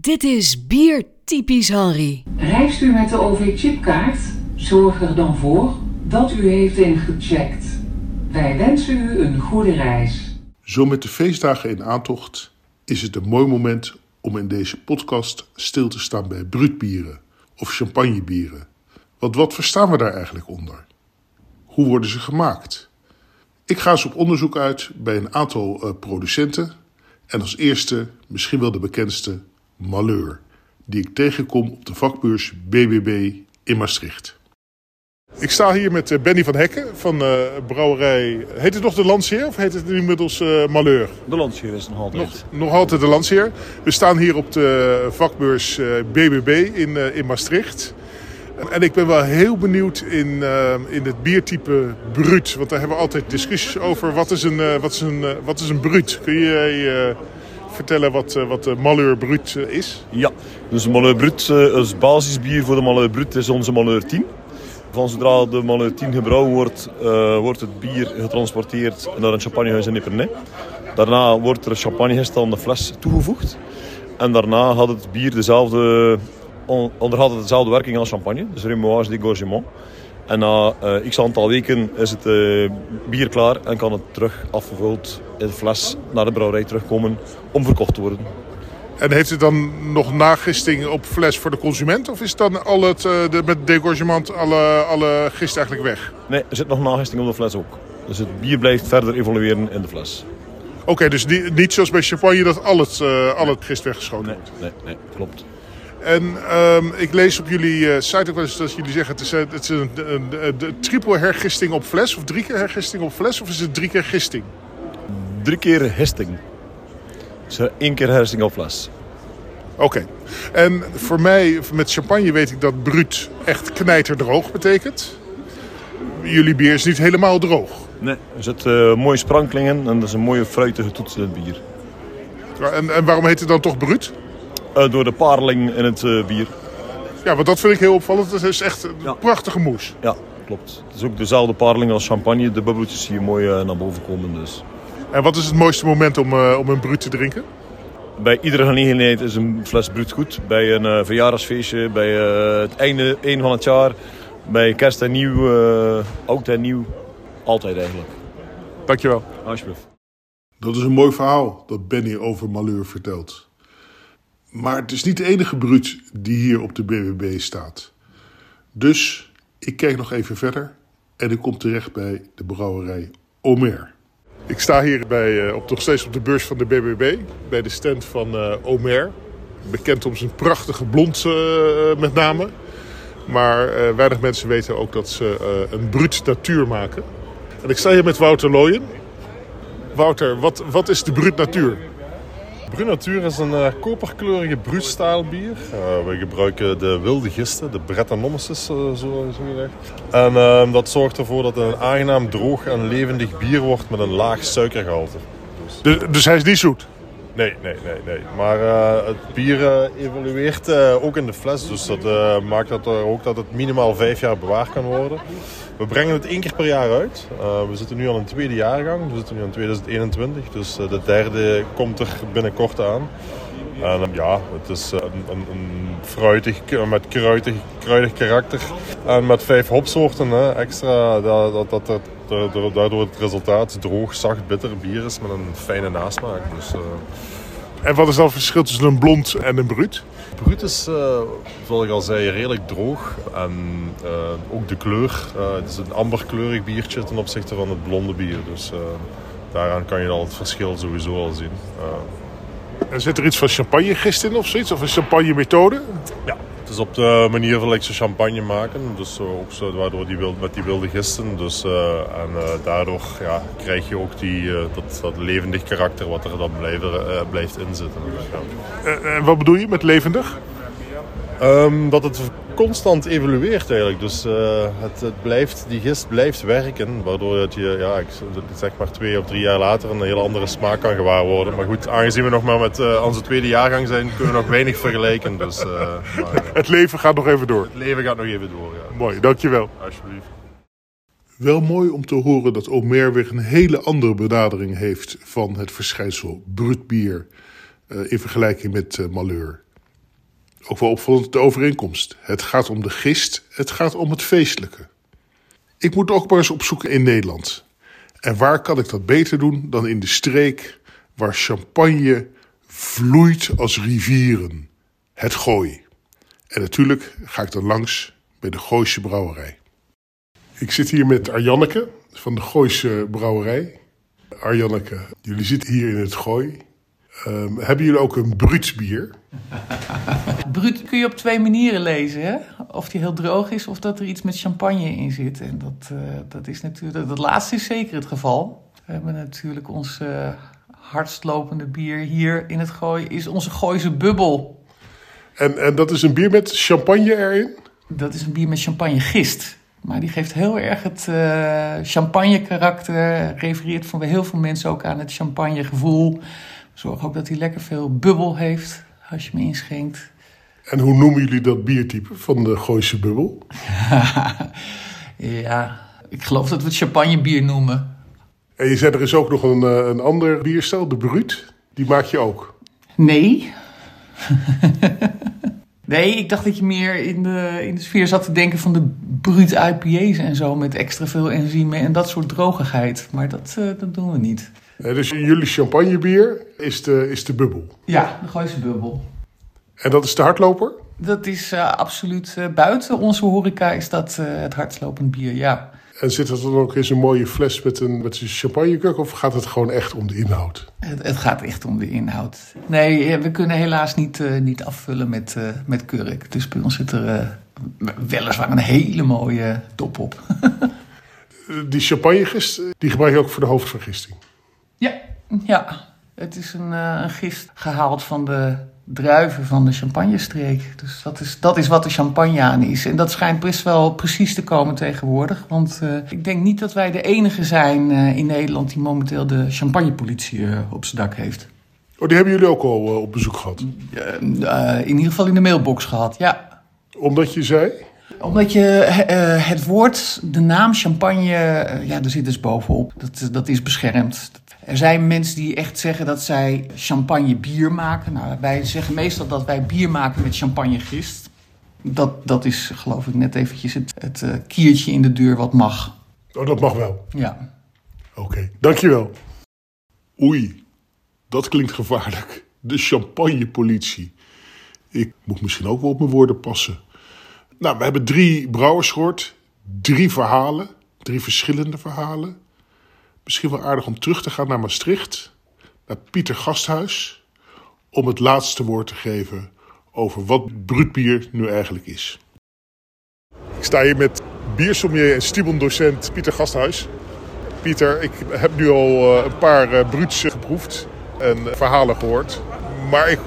Dit is Bier Typisch Henry. Reist u met de OV-chipkaart? Zorg er dan voor dat u heeft ingecheckt. Wij wensen u een goede reis. Zo met de feestdagen in aantocht is het een mooi moment om in deze podcast stil te staan bij bruutbieren of champagnebieren. Want wat verstaan we daar eigenlijk onder? Hoe worden ze gemaakt? Ik ga eens op onderzoek uit bij een aantal uh, producenten en als eerste misschien wel de bekendste Malheur, die ik tegenkom op de vakbeurs BBB in Maastricht. Ik sta hier met eh, Benny van Hekken van uh, brouwerij. Heet het nog de Landsheer of heet het inmiddels uh, Malheur? De Landsheer is nog altijd. Nog, nog altijd de Landsheer. We staan hier op de vakbeurs uh, BBB in, in Maastricht. En ik ben wel heel benieuwd in, in het biertype Brut. Want daar hebben we altijd discussies over. Wat is een, wat is een, wat is een Brut? Kun je vertellen wat, wat de Malheur Brut is? Ja, dus Malheur Brut als basisbier voor de Malheur Brut is onze Malheur 10. Van zodra de Malheur 10 gebrouwen wordt, wordt het bier getransporteerd naar een champagnehuis in Epernay. Daarna wordt er champagnegestel aan de fles toegevoegd. En daarna had het bier dezelfde, het dezelfde werking als champagne, dus remouage d'égorgement. En na uh, x aantal weken is het bier klaar en kan het terug afgevuld in fles naar de brouwerij terugkomen om verkocht te worden. En heeft het dan nog nagisting op fles voor de consument? Of is dan al het, de, met degorgement alle, alle gist eigenlijk weg? Nee, er zit nog nagisting op de fles ook. Dus het bier blijft verder evolueren in de fles. Oké, okay, dus niet zoals bij champagne dat al het, uh, al het gist weggeschoten nee, wordt? Nee, nee, klopt. En um, ik lees op jullie uh, site ook wel eens dat jullie zeggen... het is, het is een, een, een, een triple hergisting op fles of drie keer hergisting op fles... of is het drie keer gisting? Drie keer gisting. Dus één keer hergisting op fles. Oké. Okay. En voor mij, met champagne weet ik dat bruut echt knijterdroog betekent. Jullie bier is niet helemaal droog. Nee, er zitten uh, mooie sprankelingen en dat is een mooie fruitige toets in het bier. En, en waarom heet het dan toch bruut? Uh, door de parling in het uh, bier. Ja, want dat vind ik heel opvallend. Het is echt een ja. prachtige moes. Ja, klopt. Het is ook dezelfde parling als champagne. De bubbeltjes je mooi naar boven komen. Dus. En wat is het mooiste moment om, om een bruut te drinken? Bij iedere gelegenheid is een fles bruut goed. Bij een uh, verjaardagsfeestje, bij uh, het einde een van het jaar, bij kerst en nieuw, uh, oud en nieuw. Altijd eigenlijk. Dankjewel. Alsjeblieft. Dat is een mooi verhaal dat Benny over Malheur vertelt. Maar het is niet de enige bruut die hier op de BBB staat. Dus ik kijk nog even verder en ik kom terecht bij de brouwerij Omer. Ik sta hier bij, uh, op, nog steeds op de beurs van de BBB, bij de stand van uh, Omer. Bekend om zijn prachtige blond uh, met name. Maar weinig mensen weten ook dat ze een bruut natuur maken. En ik sta hier met Wouter Looyen. Wouter, wat, wat is de bruut natuur? Brut Natuur is een uh, koperkleurige bruutstaalbier. Uh, we gebruiken de wilde gisten, de Brettanomyces, uh, zo, zo gezegd. En uh, dat zorgt ervoor dat het een aangenaam droog en levendig bier wordt met een laag suikergehalte. Dus, dus, dus hij is niet zoet? Nee, nee, nee. nee. Maar het bier evolueert ook in de fles. Dus dat maakt dat er ook dat het minimaal vijf jaar bewaard kan worden. We brengen het één keer per jaar uit. We zitten nu al in de tweede jaargang. We zitten nu in 2021. Dus de derde komt er binnenkort aan. En uh, ja, het is een, een, een fruitig, met kruidig, kruidig karakter. En met vijf hopsoorten hè, extra. Dat, dat, dat, dat, daardoor het resultaat droog, zacht, bitter bier is met een fijne nasmaak. Dus, en wat is dan het verschil tussen een blond en een bruut? Bruut is, uh, zoals ik al zei, redelijk droog. En uh, ook de kleur. Het is een amberkleurig biertje ten opzichte van het blonde bier. Dus daaraan kan je al het verschil sowieso al zien. En zit er iets van champagnegist in of zoiets? Of een champagne methode? Ja, het is op de manier van ze champagne maken. Dus ook zo, waardoor die wild, met die wilde gisten. Dus, en daardoor ja, krijg je ook die, dat, dat levendig karakter wat er dan blijft, blijft inzitten. Dus, ja. En wat bedoel je met levendig? Um, dat het constant evolueert eigenlijk. Dus uh, het, het, blijft, die gist blijft werken. Waardoor het je, ja, ik zeg maar twee of drie jaar later een hele andere smaak kan gewaar worden. Maar goed, aangezien we nog maar met uh, onze tweede jaargang zijn, kunnen we nog weinig vergelijken. Dus, uh, maar, het leven gaat nog even door. Het leven gaat nog even door, ja. Mooi, dankjewel. Alsjeblieft. Wel mooi om te horen dat Omer weer een hele andere benadering heeft van het verschijnsel bruut bier in vergelijking met Malheur. Ook wel opvallend de overeenkomst. Het gaat om de gist, het gaat om het feestelijke. Ik moet ook maar eens opzoeken in Nederland. En waar kan ik dat beter doen dan in de streek waar champagne vloeit als rivieren? Het Gooi. En natuurlijk ga ik dan langs bij de Gooise Brouwerij. Ik zit hier met Arjanneke van de Gooise Brouwerij. Arjanneke, jullie zitten hier in het Gooi. Ehm, hebben jullie ook een bruut bier? Bruut kun je op twee manieren lezen. Hè? Of die heel droog is of dat er iets met champagne in zit. En dat, eh, dat is natuurlijk, dat laatste is zeker het geval. We hebben natuurlijk ons uh, hardslopende bier hier in het Gooi, is onze Gooise bubbel. En, en dat is een bier met champagne erin? Dat is een bier met champagne gist. Maar die geeft heel erg het uh, champagne karakter. Refereert voor heel veel mensen ook aan het champagne gevoel. Zorg ook dat hij lekker veel bubbel heeft als je hem inschenkt. En hoe noemen jullie dat biertype van de Gooise bubbel? ja, ik geloof dat we het champagnebier noemen. En je zei er is ook nog een, eh, een ander bierstel, de Brut. Die maak je ook? Nee. nee, ik dacht dat je meer in de, in de sfeer zat te denken van de Brut IPA's en zo. Met extra veel enzymen en dat soort drogigheid. Maar dat, uh, dat doen we niet. dus jullie champagnebier is de, is de bubbel? Ja, de Gooise bubbel. En dat is de hardloper? Dat is uh, absoluut uh, buiten onze horeca is dat het hardlopend bier, ja. En zit dat dan ook in zo'n mooie fles met een, met een of gaat het gewoon echt om de inhoud? Het, het gaat echt om de inhoud. Nee, we kunnen helaas niet, niet afvullen met, met kurk. Dus bij ons zit er weliswaar een hele mooie top op. die champagnegist, die gebruik je ook voor de hoofdvergisting? Ja, ja. Het is een, een gist gehaald van de druiven van de champagnestreek. Dus dat is, dat is wat de champagne aan is. En dat schijnt best wel precies te komen tegenwoordig. Want uh, ik denk niet dat wij de enige zijn uh, in Nederland die momenteel de champagnepolitie uh, op zijn dak heeft. Oh, die hebben jullie ook al op bezoek gehad? in ieder geval in de mailbox gehad, ja. Omdat je zei? Omdat je het woord, de naam champagne, ja, er zit dus bovenop. Dat, dat is beschermd. Er zijn mensen die echt zeggen dat zij champagne bier maken. Nou, wij zeggen meestal dat wij bier maken met champagnegist. Dat, dat is geloof ik net eventjes het, het uh, kiertje in de deur wat mag. Oh, dat mag wel? Ja. Oké, okay. dankjewel. Oei, dat klinkt gevaarlijk. De champagnepolitie. Ik moet misschien ook wel op mijn woorden passen. Nou, we hebben drie brouwers gehoord. Drie verhalen. Drie verschillende verhalen misschien wel aardig om terug te gaan naar Maastricht, naar Pieter Gasthuis, om het laatste woord te geven over wat bruutbier nu eigenlijk is. Ik sta hier met biersommelier en stiebendocent Pieter Gasthuis. Pieter, ik heb nu al een paar bruuts geproefd en verhalen gehoord. Maar ik,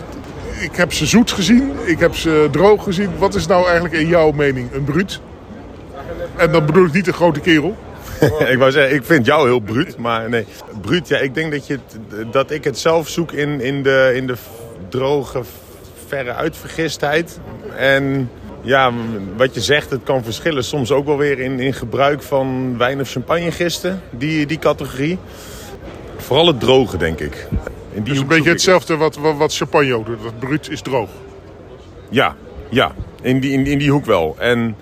ik heb ze zoet gezien, ik heb ze droog gezien. Wat is nou eigenlijk in jouw mening een bruut? En dan bedoel ik niet een grote kerel. ik wou zeggen, ik vind jou heel bruut. Maar nee, bruut, ja, ik denk dat, je dat ik het zelf zoek in, in, de, in de droge, verre uitvergistheid. En ja, wat je zegt, het kan verschillen. Soms ook wel weer in, in gebruik van wijn of champagnegisten, die, die categorie. Vooral het droge, denk ik. In die dus een beetje hetzelfde wat, wat, wat champagne doet. Dat bruut is droog. Ja, ja. In die, in, in die hoek wel. En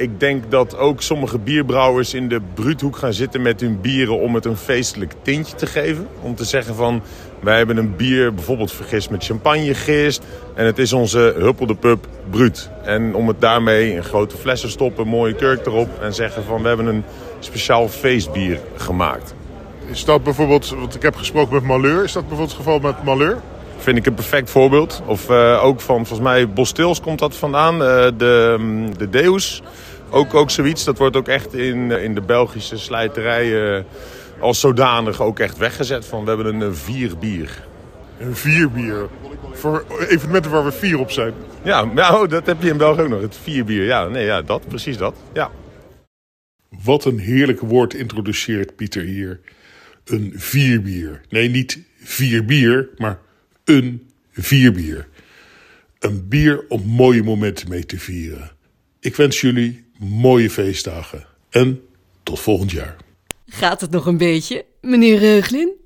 ik denk dat ook sommige bierbrouwers in de bruuthoek gaan zitten met hun bieren om het een feestelijk tintje te geven. Om te zeggen van, wij hebben een bier bijvoorbeeld vergist met champagnegist en het is onze Huppel de Pub bruut. En om het daarmee in grote flessen stoppen, een mooie kurk erop en zeggen van, we hebben een speciaal feestbier gemaakt. Is dat bijvoorbeeld, want ik heb gesproken met Malheur, is dat bijvoorbeeld het geval met Malheur? vind ik een perfect voorbeeld. Of uh, ook van, volgens mij, Bostils komt dat vandaan. Uh, de, de Deus. Ook, ook zoiets, dat wordt ook echt in, in de Belgische slijterijen als zodanig ook echt weggezet. Van, we hebben een vierbier. Een vierbier? Voor evenementen waar we vier op zijn? Ja, nou, dat heb je in België ook nog. Het vierbier, ja. Nee, ja, dat, precies dat. Ja. Wat een heerlijk woord introduceert Pieter hier. Een vierbier. Nee, niet vier bier, maar een vierbier. Een bier om mooie momenten mee te vieren. Ik wens jullie mooie feestdagen en tot volgend jaar. Gaat het nog een beetje, meneer Reuglin?